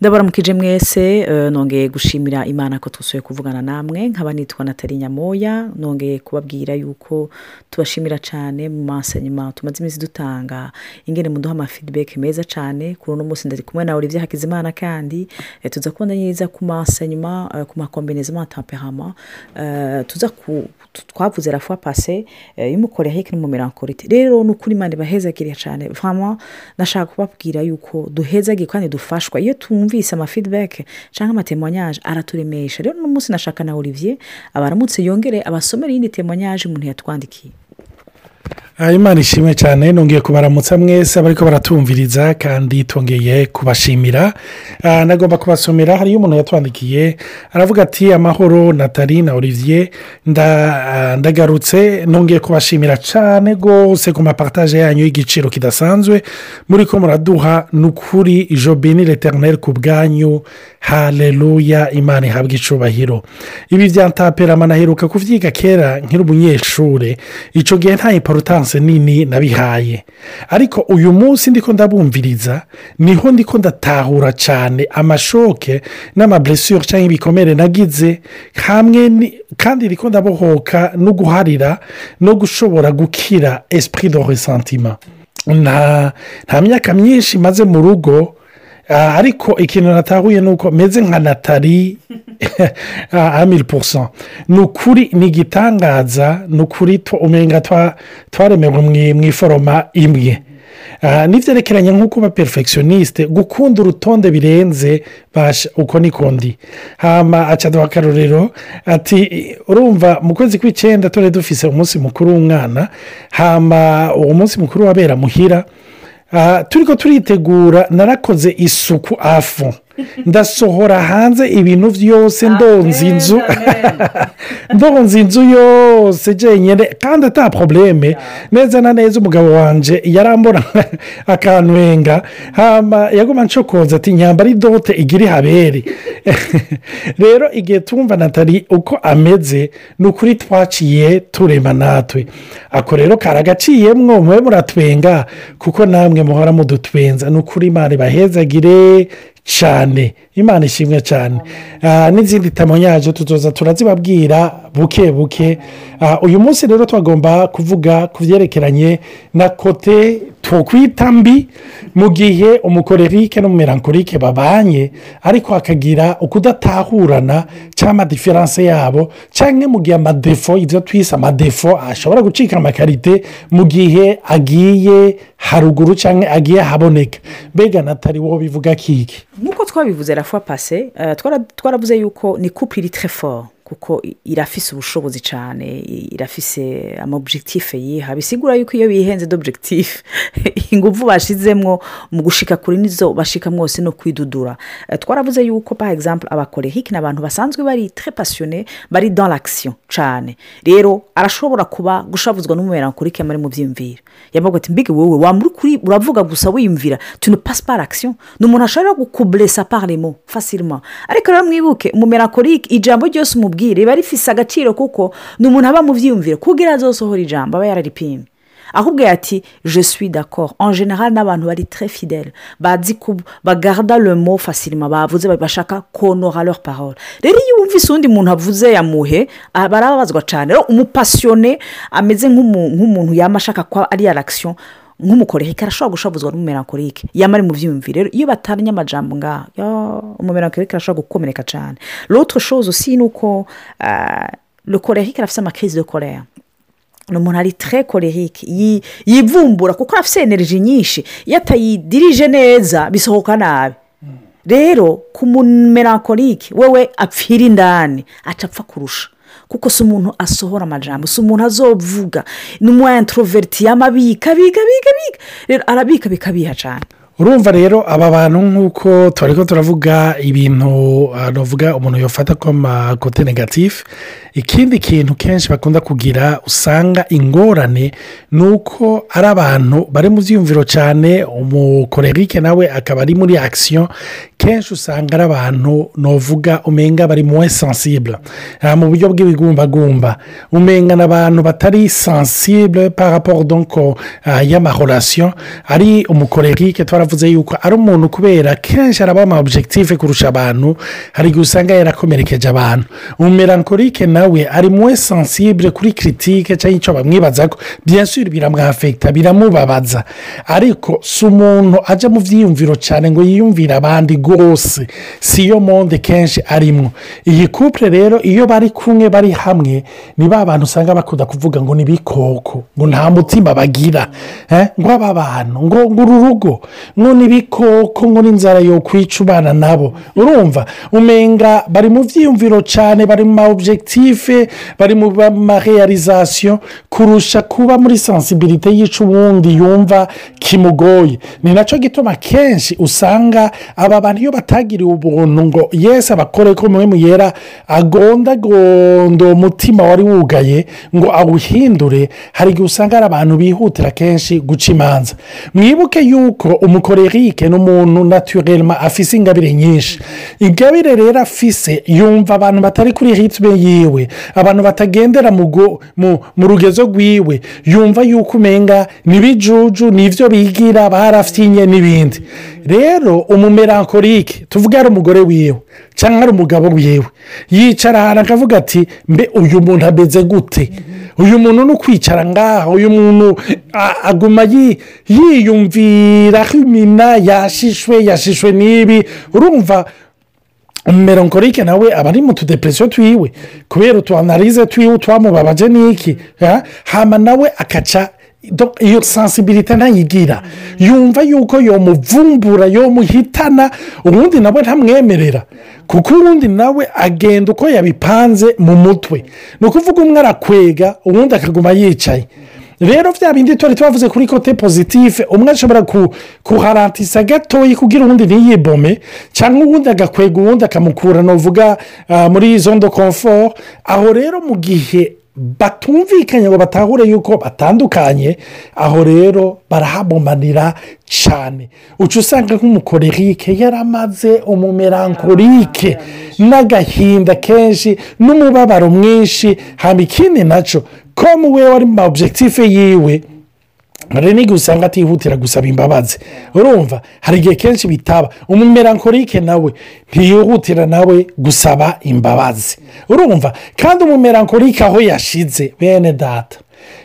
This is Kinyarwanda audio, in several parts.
ndabaramukije mwese eh, nongeye gushimira imana ko twasuye kuvugana namwe nkaba nitwa natali nyamoya nongeye kubabwira yuko tubashimira cyane mu masenyuma tumaze iminsi dutanga ingene muduha amafidibeke meza cyane kuri uno munsi ndari kumwe nawe Olivier Hakizimana kandi eh, tuza kubona neza ku masenyuma eh, ku makombinezema temperament eh, tuza ku twavuze la fois passé eh, y'umukorehike n'umumerankorite rero ni ukuri imana ibahezagiriye cyane vraiment ndashaka kubabwira yuko duhezagiye kandi dufashwa. Iyo tumvise amafidibeke cyangwa amatemonyage araturemesha rero uno munsi nashaka na olivier abaramutse yongere abasomere iyindi temonyage umuntu yatwandikiye. Imana ishimwe cyane nongeye kubaramutsa mwese abariko baratumviriza kandi tongeye kubashimira. Ah, nagomba kubasomera hariyo umuntu yatwandikiye aravuga ati amahoro natali na olivier ah, ndagarutse nongeye kubashimira cyane rwose ku mapartage yanyu y'igiciro kidasanzwe. Muri ko muraduha ni ukuri jobini leterineri ku bwanyu. Haleluya imana ihabwa icubahiro. Ibi byantaperama naheruka kuvyiga kera nkiri umunyeshure. Icyo gihe nta importance nini nabihaye. Ariko uyu munsi ndiko ndabumviriza ni ho ndiko ndatahura cyane amashoke n'amablessure cyangwa ibikomere nagize hamwe kandi ndiko ndabohoka no guharira no gushobora gukira esprit de ressentiment. Nta myaka myinshi maze mu rugo ariko ikintu natahuye ni uko meze nka natali amiri porusa ni ukuri ni igitangaza ni ukuri umenga twa- twaremewe mu- iforoma imwe. Ah, n'ibyerekeranye nko kuba perfectioniste gukunda urutonde birenze uko niko ndi. Hama acaduha akarorero ati urumva mu kwezi kw'icyenda turi dufise umunsi mukuru w'umwana. Hama uwo munsi mukuru wabera muhira Ah, turi ko turitegura narakoze isuku afu ndasohora hanze ibintu byose ndonza inzu. ndonza inzu yose jenyine kandi ata porobuleme neza na neza umugabo wanjye yarambona akantwenga hama yaguma nshokoza ati nyambara idote igira ihabere. Rero igihe tumva natali uko ameze ni ukuri twaciye turema natwe. Ako rero karagaciyemwo mube muratwenga kuko namwe muhora mudutwenza. Ni ukuri imana ibahezagire. Cyane. Imana ishimwe cyane. Ah, n'izindi tamonyaje tuzoza turazibabwira buke buke. Ah, uyu munsi rero twagomba kuvuga ku byerekeranye na kote twokwita mbi mu gihe umukorerike n'umumerankorike babanye ariko hakagira ukudatahurana cyangwa amadiferanse yabo cyangwa mu gihe amadefo ibyo twise amadefo ashobora gucika amakarite mu gihe agiye haruguru cyangwa agiye ahaboneka mbega natali wowe bivuga kiki? Nk'uko twabivuze passé eh, twara- twaravuze yuko ni couple iri très fort. Kuko irafise ubushobozi cyane irafise amobjectife yiha. Bisigura yuko iyo bihenze d'objectif ingufu bashizemwo mu gushika kuri nizo bashika mwose no kwidudura. Eh, twaravuze yuko par exemple abakorehike ni abantu basanzwe bari très passionné bari dans l'action cyane rero arashobora kuba gushavuzwa n'umumerankorike muri mu byiyumviro yavuga ati mbega wowe wamuri kuri uravuga gusa wiyumvira? Tu ne passe par ni umuntu ashobora gukuburesa par les mots facilement. Ariko rero mwibuke umumerankorike ijambo ryose umubwire riba rifise agaciro kuko ni umuntu aba mu byiyumviro kugira azosohora ijambo aba yararipimye. Ahubwo ati je suis d'accord. En général n'abantu bari très fidèle bazi ku bagarda le mot facilement. Bavuze bashaka konora leur parole. Rero iyo wumvise undi muntu avuze yamuhe ah, barababazwa cyane umupasiyone ameze nk'umu- nk'umuntu yaba ashaka ko ari action nk'umukorehike arashobora gushavuzwa n'umumerankorike yaba ari mu byiyumviro rero iyo batanye amajambo ngaha yo, umumerankorike arashobora gukomereka cyane l'autre chose aussi ni uko le korehike arafite amakirize de kolera ni umuntu ari tre korerike yi- yivumbura kuko afite energy nyinshi. Iyo atayidirije neza bisohoka nabi. Rero ku mumerankorike wewe apfira indani. Aca apfa kurusha. Kuko si umuntu asohora amajambo si umuntu azovuga. Ni umu introverti yamabika bika bika bika rero arabika bikabiha cyane urumva rero aba bantu nk'uko turi ko turavuga ibintu ah, navuga umuntu yafata ko amakote negatifu ikindi kintu kenshi bakunda kugira usanga ingorane ni uko ari abantu bari mu byiyumviro cyane umukorerike nawe akaba ari muri akisiyo kenshi usanga ari abantu navuga umenga bari mu sensible Ah, mu buryo bw'ibigumbagumba. Umenga ni abantu batari sensible par rapport donc ah, y'amahorasiyo ari umukorerike twaravuga twaravuze yuko ari umuntu kubera kenshi araba ama objective kurusha abantu hari igihe usanga yarakomerekeje abantu. Umumerankorike nawe ari muwe sensible kuri kiritike cyangwa icyo bamwibaza ko byasubira biramwafekita biramubabaza. Ariko si umuntu ajya mu byiyumviro cyane ngo yiyumvire abandi rwose si yo monde kenshi arimo iyi couple rero iyo bari kumwe bari hamwe ni ba bantu usanga bakunda kuvuga ngo ni ibikoko ngo nta mutima bagira eh, ngo aba bantu ngo uru rugo ngo ni ibikoko ngo n'inzara yo kwica ubana nabo. Urumva? Umenga bari mu byiyumviro cyane bari mu ma objective bari mu ma realization kurusha kuba muri sensibilité yica uwundi yumva kimugoye. Ni na cyo gituma kenshi usanga aba bantu iyo batagiriwe ubuntu ngo yesi abakore ko mwe muyera agondagonda uwo mutima wari wugaye ngo awuhindure. Hari igihe usanga ari abantu bihutira kenshi guca imanza. Mwibuke yuko umukorerike ni umuntu naturelma afise ingabire nyinshi. Ingabire rero afise yumva abantu batari kuri ritme yiwe abantu batagendera mu rugezo rwiwe yumva yuko umenga n'ibijuju ni byo bigira barafyinye n'ibindi. Rero umumerankorike tuvuge ari umugore wiwe. Cyangwa ari umugabo wiwe. Yicara ahantu akavuga ati mbe uyu muntu ameze gute? Uyu muntu ni ukwicara ngaha. Uyu muntu aguma yi- yiyumvira imina yashishwe yashishwe n'ibi. Urumva umumeronkorike nawe aba ari mu tudepresiyo twiwe. Kubera utu analize twiwe twamubabaje n'iki ha? hama nawe akaca iyo sensibilité ntayigira yumva yuko yomuvumbura yomuhitana ubundi nawe ntamwemerera. Kuko ubundi nawe agenda uko yabipanze mu mutwe. Ni ukuvuga umwe arakwega ubundi akaguma yicaye. Rero bya bindi tuba tubavuze kuri kote pozitife umwe ashobora ku- kuharantisa gatoya kugira uwundi ntiyibome cyangwa uwundi agakwega uwundi akamukura. Nuvuga ah, muri zondo komfort aho rero mu gihe batumvikanye ngo batahure yuko batandukanye aho rero barahabomanira cyane uca usanga nk'umukorerike yaramaze umumerankorike n'agahinda kenshi n'umubabaro mwinshi. Haba ikindi na cyo ko we wari mu ma objective yiwe hari n'igihe usanga atihutira gusaba imbabazi. Urumva hari igihe kenshi bitaba umumerankorike nawe ntiyihutira nawe gusaba imbabazi. Urumva kandi umumerankorike aho yashize bene data.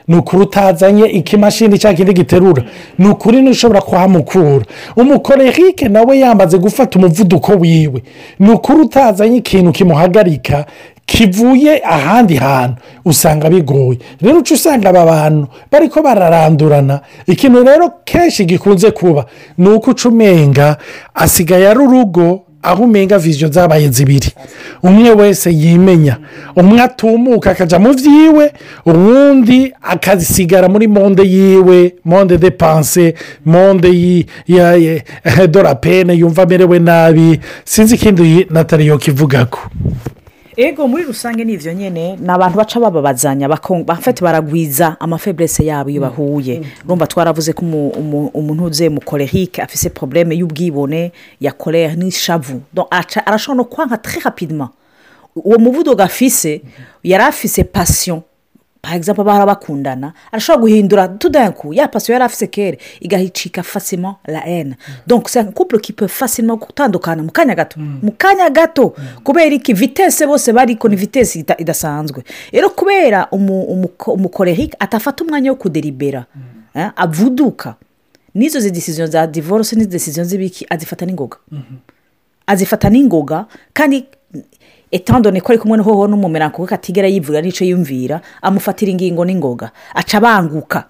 Ni ukuri utazanye ikimashini cyangwa ikindi giterura. Ni ukuri ntushobora kuhamukura. Umukorerike nawe yamaze gufata umuvuduko wiwe. Ni ukuri utazanye ikintu kimuhagarika kivuye ahandi hantu usanga bigoye. Rero uca usanga aba bantu bari ko bararandurana. Ikintu rero kenshi gikunze kuba ni uko uca umenga asigaye ari urugo aho umenga viziyo zabaye zibiri. Umwe wese yimenya. Umwe atumuka akajya mu byiwe uwundi akazisigara muri monde yiwe monde de panse monde ya- dora pene yumva amerewe nabi. Sinzi ikindi natali yo kivuga ko. Ego muri rusange ni ibyo nyine ni abantu baca bababazanya bafite baragwiza amafeburese yabo iyo bahuye. Urumva twaravuze ko umu- umu- umuntu uze mu korerike afise porobuleme y'ubwibone ya korere n'ishavu arashobora no kwanka tre rapidement. Uwo muvuduko afise yari afise pasiyo exemple bahora bakundana arashobora guhindura tudanku ya pasiyo yari afise kera igahicika facilement la donc c'est un couple qui peut facilement gutandukana mu kanya gato. Mu kanya gato. Kubera iki? Vitesse bose bariko ni vitesse ita- idasanzwe. Rero kubera umu- umuko- umukorerike atafata umwanya wo kuderibera. Eh, avuduka. N'izo zidesiziyo za divorce n'izo desiziyo z'ibiki azifata n'ingoga. Azifata n'ingoga kandi etandone ko ari kumwe n'uhoho n'umumeranko kuko atigera yivuga n'icyo yumvira amufatira ingingo n'ingoga. Aca abanguka.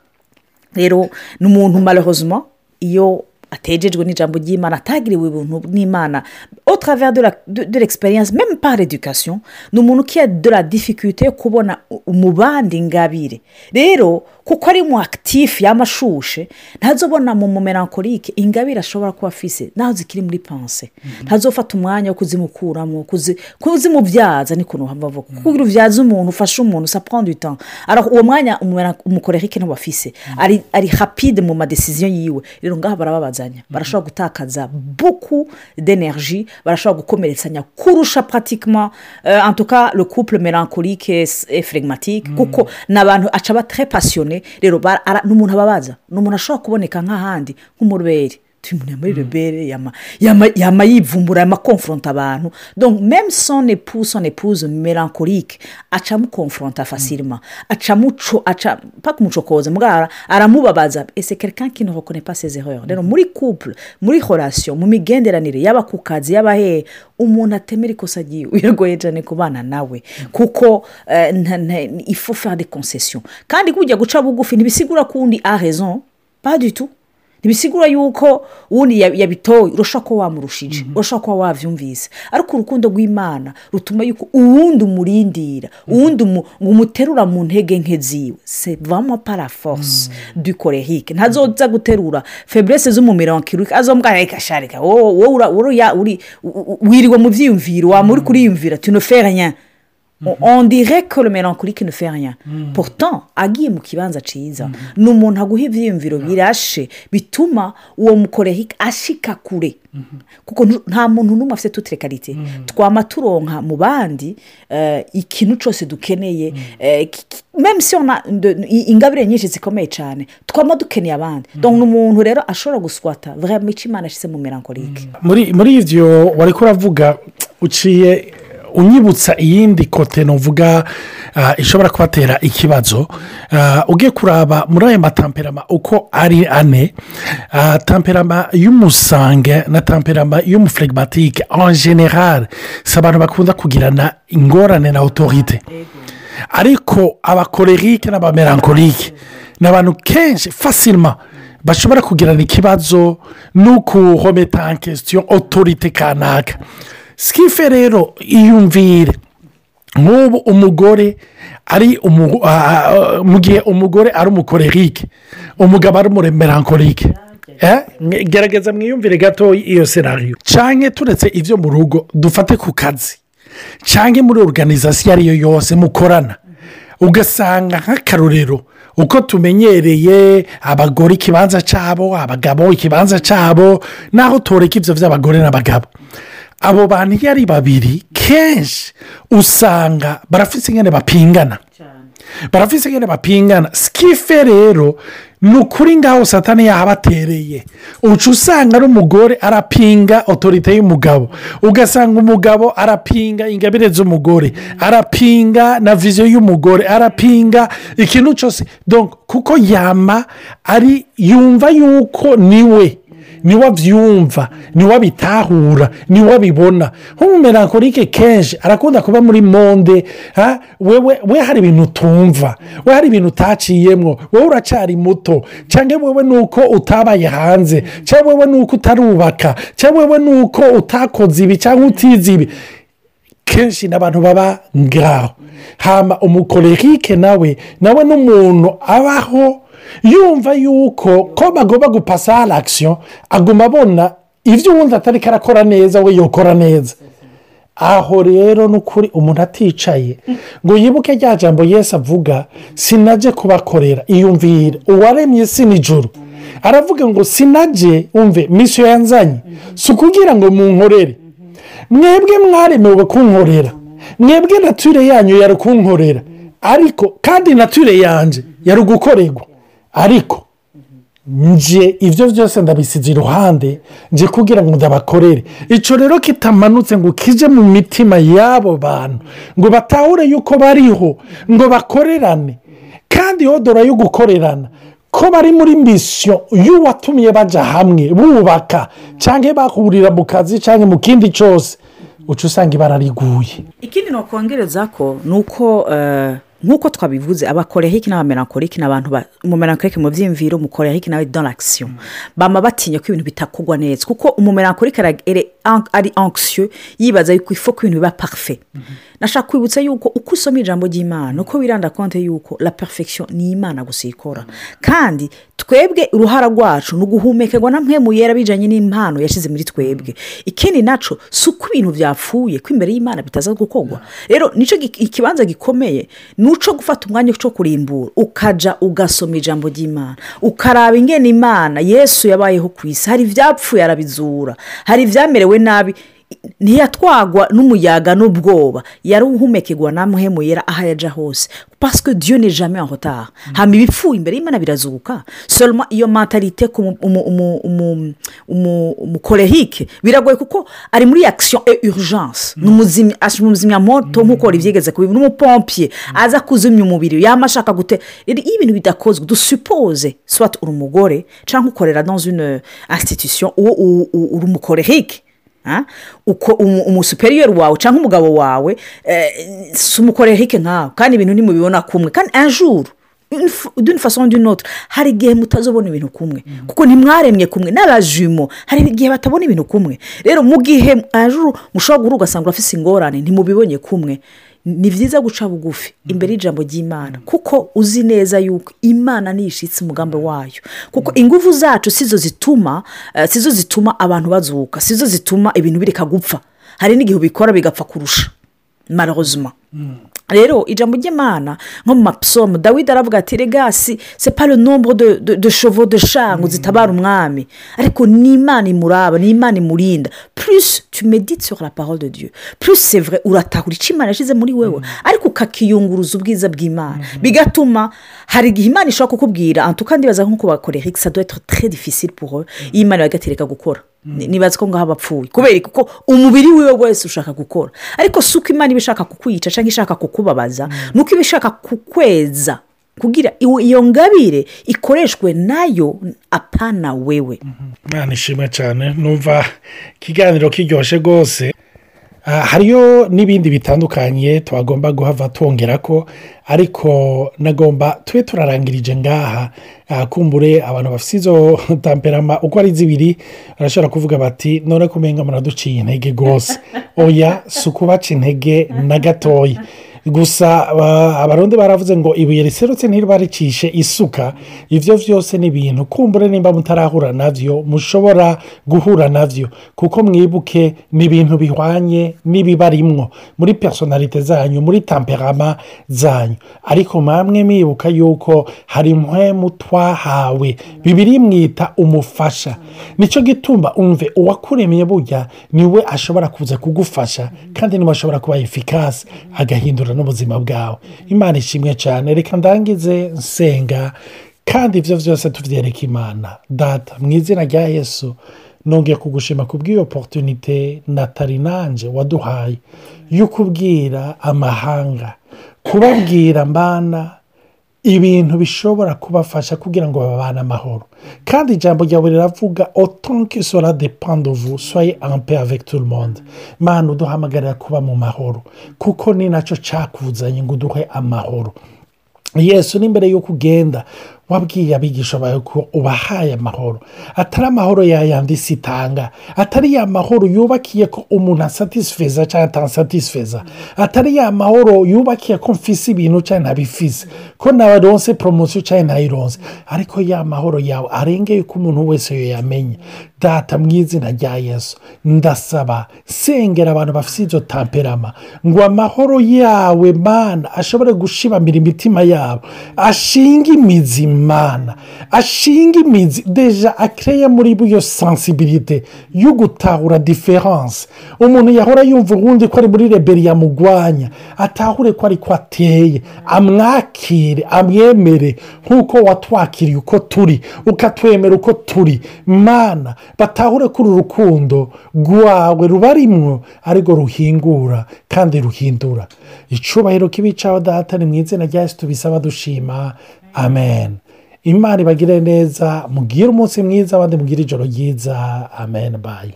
Rero ni umuntu malheureusement iyo atejejwe n'ijambo ry'imana atagiriwe ubuntu n'imana. Au travers de la de, de l'experience même par l'éducation ni umuntu qui a de la difficulté yo kubona umubandi ingabire. Rero kuko ari mu actif y'amashushe ntazobona mu mumerankorike ingabire ashobora kuba afise naho zikiri muri panse ntazofata umwanya wo kuzimukuramo kuzi- kuzimubyaza ni kuntu bavuga kugira ubyaza umuntu ufashe umuntu sa prend du temps. Alors uwo mwanya umukorerike ntabwo afise. Ari rapide mu madesiziyo yiwe. Rero ngaha barababazanya barashobora gutakaza buku d'energie barashobora gukomeretsanya kurusha pratiquement euh, en tout cas le couple mélancolique et phlegmatique kuko ni abantu aca aba très passionné rero bara- ara- ni umuntu ababaza. Ni umuntu ashobora kuboneka nk'ahandi nk'umuroberi turi muri rebere yama yivumbura yama konfronta abantu. Donc même son époux son épouse mélancolique aca amukonfronta facilement. Aca amuco aca pas kumucokoza mugara aramubabaza. Et c'est quelqu'un qui ne reconnaît pas ses erreurs. Rero muri couple muri relation mu migenderanire yaba ku kazi yaba hehe umuntu atemera ikosa ryiwe biragoye cyane kubana nawe. Kuko eh, il faut faire des concessions. Kandi kujya guca bugufi ntibisigura ko undi a raison. Pas du tout. Ntibisigura yuko uwundi ya- yabitoye urashobora kuba wamurushije urashobora kuba wabyumvise ariko urukundo rw'imana rutuma yuko uwundi umurindira uwundi umu- ngo umuterura mu ntege nke ziwe. Se vamo para force du korehike ntazoza guterura feburese z'umumironkirike azombwira reka sharika wowe wiriwe mu byiyumviro waba uri kuriyumvira tu ne fais rien. On- on dirait que le mélancolique ne fait rien. Pourtant agiye mu kibanza cyiza ni umuntu aguha ibyiyumviro birashe bituma uwo mukorehike ashika kure kuko nta muntu n'umwe afite tutire karite twama turonka mu bandi ikintu cyose dukeneye si ingabire nyinshi zikomeye cyane twama dukeneye abandi donc ni umuntu rero ashobora guswata vraiment icyo imana ashyize mu melankolike muri muri ibyo wari kuravuga uciye unyibutsa iyindi kote nuvuga ah, ishobora kubatera ikibazo. Ah, ugiye kuraba muri ayo matamperama uko ari ane. Ah, tamperama y'umusange na tamperama y'umufuregimatike en general si abantu bakunda kugirana ingorane na otorite ariko abakorerike n'abamerankorike ni abantu kenshi fasirima bashobora kugirana ikibazo no kuhometa kesitiyo otorite kanaka. Sikife rero iyumvire. Nk'ubu umugore ari umu- ah, ah, mu gihe umugore ari umukorerike umugabo ari umumerankorike Eh, gerageza mwiyumvire gato iyo senariyo cyangwa turetse ibyo mu rugo dufate ku kazi cyangwa muri organizasiyo iyo ari yo yose mukorana ugasanga nk'akarorero uko tumenyereye abagore ikibanza cyabo abagabo ikibanza cyabo naho toreka ibyo by'abagore n'abagabo. Abo bantu iyo ari babiri kenshi usanga barafite ingene bapingana. Barafite ingene bapingana. Sikife rero ni ukuri ngaho satani yahabatereye. Uca usanga ari umugore arapinga otorite y'umugabo. Ugasanga umugabo arapinga ingabire z'umugore. Arapinga na viziyo y'umugore. Arapinga ikintu cyose. Kuko yama ari yumva yuko ni we ni we abyumva ni we abitahura ni we abibona nk'umumerankorike kenshi arakunda kuba muri monde wewe we hari ibintu utumva we hari ibintu utaciyemo wowe uracyari muto. Cyangwa wewe ni uko utabaye hanze cyangwa wewe ni uko utarubaka cyangwa wewe ni uko utakoze ibi cyangwa utize ibi. Kenshi ni abantu baba ngaho hama umukorerike nawe nawe ni umuntu abaho yumva yuko ko bagomba gupasa akisiyo aguma abona ibyo uwundi atari karakora neza we yokora neza. Aho rero ni ukuri umuntu aticaye. Ngo yibuke rya jambo yesi avuga sinajye kubakorera. Iyumvire uwaremye si nijoro aravuga ngo sinajye umve misiyo yanzanye. Si ukugira ngo munkorere. Mwebwe mwaremewe kunkorera. Mwebwe nature yanyu yari kunkorera. Ariko kandi nature yanjye yari gukorerwa ariko nje ibyo byose ndabisize iruhande nje kugira ngo ndabakorere. Icyo rero kitamanutse ngo kije mu mitima y'abo bantu ngo batahure yuko bariho ngo bakorerane. Kandi dore yo gukorerana ko bari muri misiyo y'uwatumye bajya hamwe bubaka cyangwa bahurira mu kazi cyangwa mu kindi cyose uca usanga ibara riguye ikindi nakongereza ko ni uko eh, nk'uko twabivuze abakorehiki n'abamerankoriki ni abantu ba- umumerankoriki mu byiyumviro umukorehiki nawe dans l'action. Bama batinya ko ibintu bitakugwa neza kuko an- ari anxieux yibaza yuko ifo ko ibintu biba parfait. Nashaka kwibutsa yuko uko usoma ijambo ry'imana uko wiranda konte yuko la perfection ni imana gusa ikora. Kandi twebwe uruhara rwacu ni uguhumekerwa na mwe yera bijyanye n'impano yashyize muri twebwe. Ikindi naco si uko ibintu byapfuye ko imbere y'imana bitaza gukorwa rero ni cyo ikibanza gikomeye ni uco gufata umwanya cyo kurimbura. Ukajya ugasoma ijambo ry'imana. Ukaraba ingene imana yesu yabayeho ku isi. Hari ibyapfuye arabizura. Hari ibyamerewe nabi. Ntiyatwagwa n'umuyaga n'ubwoba. Yari uhumekegwa na muhemu yera aho yajya hose. Pasike diyo ni jame aho utaha hama ibipfuye imbere y'imana birazuka. Soroma iyo mentalite ku umukorehike biragoye kuko ari muri akisiyo e urugence ni umuzimyamoto nk'uko ibyigeze kubiba n'umupompiye aza kuzimya umubiri. Yaba ashaka gute iyo ibintu bidakozwe dusupoze swati uri umugore cyangwa ukorera dans une institution uwo uri umukorehike umusuperiyeri wawe cyangwa umugabo wawe si umukorehike nkawe. Kandi ibintu ntimubibona kumwe. Kandi anjuru d'une façon d'une autre. Hari igihe mutazobona ibintu kumwe. Kuko ntimwaremye kumwe. N'abajumo hari igihe batabona ibintu kumwe. Rero mu gihe anjuru mushobora guhura ugasanga urafise ingorane ntimubibonye kumwe ni byiza guca bugufi imbere y'ijambo ry'imana. Kuko uzi neza yuko imana niyishitse umugambi wayo. Kuko ingufu zacu sizo zituma sizo zituma abantu bazuka sizo zituma ibintu bireka gupfa. Hari n'igihe ubikora bigapfa kurusha. Marozuma rero ijambo ry'imana nko mu mapisomu dawidi aravuga ati regasi separe nombo de shovo de shangu zitabara umwami. Ariko ni imana imuraba ni imana imurinda purisi tumedite sur la parole de dieu. Purisi sevure uratahura. Icyo imana yashyize muri wewe ariko ukakiyunguruza ubwiza bw'imana. Bigatuma hari igihe imana ishobora kukubwira antuka ndibaza nko kubakorera ikisa doyete tre difficile pour eux. Iyo imana yagatereka gukora. Nibaza ko ngaho abapfuye. Kubera kuko umubiri wiwe wese ushaka gukora. Ariko si uko imana iba ishaka kukwica cyangwa ishaka kukubabaza ni uko iba ishaka kukweza kugira iyo ngabire ikoreshwe na yo apana wewe. Imana ishimwe cyane. Numva ikiganiro kiryoshye rwose. Hariyo n'ibindi bitandukanye twagomba guhava twongera ko ariko nagomba tube turarangirije ngaha. Kumbure abantu bafite izo tamperama uko ari zibiri barashobora kuvuga bati none kumenga muraduciye intege rwose. Oya si ukubaca intege na gatoya gusa abarundi baravuze ngo ibuye riserutse ntiribarikishe isuka. Ibyo byose ni ibintu kumbure nimba mutarahura na byo mushobora guhura na byo kuko mwibuke ni ibintu bihwanye n'ibibarimwo. Muri personalite zanyu muri tamperama zanyu. Ariko mwamwe mwibuka yuko hari impwemu twahawe bibiri mwita umufasha. Nicyo gituma umve uwakuremye burya ni we ashobora kuza kugufasha kandi ni we ashobora kuba efikasi agahindura n'ubuzima bwawe. Imana ishimwe cyane. Reka ndangize nsenga kandi ibyo byose tubyereka imana. Data mu izina rya yesu nongeye kugushima ku bw'iyo porotunite na tarinanje waduhaye yo kubwira amahanga kubabwira mbana ibintu bishobora kubafasha kugira ngo babane amahoro. Kandi ijambo ryawe riravuga otonke sora de pandovu soye ampe avec tout le monde. Mpano uduhamagarira kuba mu mahoro kuko ni na cyo cyakuzanye ngo uduhe amahoro. Yesu n'imbere y'uko ugenda wabwiye abigisha bawe ko ubahaye amahoro. Atari amahoro yayandi isi itanga atari ya mahoro yubakiye ko umuntu asatisifeza cyangwa atasatisifeza atari ya mahoro yubakiye ko mfise ibintu cyangwa ntabifise. Ko naronse poromosiyo cyangwa ntayironse ariko ya mahoro yawe arengeye ko umuntu wese yayamenya data mu izina rya yesu ndasaba sengera abantu bafite izo tamperama ngo amahoro yawe mana ashobore gushibamira imitima yabo ashinge imizi mana ashinga imizi deja akereye muri iyo sansibilite yo gutahura diferanse umuntu yahora yumva ubundi ko ari muri reberi yamugwanya atahure ko ariko ateye. Amwakire amwemere nk'uko watwakiriye uko turi ukatwemera uko turi. Mana batahure ko uru rukundo rwawe rubarimwo ariko ruhingura kandi ruhindura. Icubahiro k'ibicaho data ni mu izina rya yesu tubisaba dushima. Amen. Imana ibagire neza mugire umunsi mwiza abandi mugire ijoro ryiza. Amen. Bayi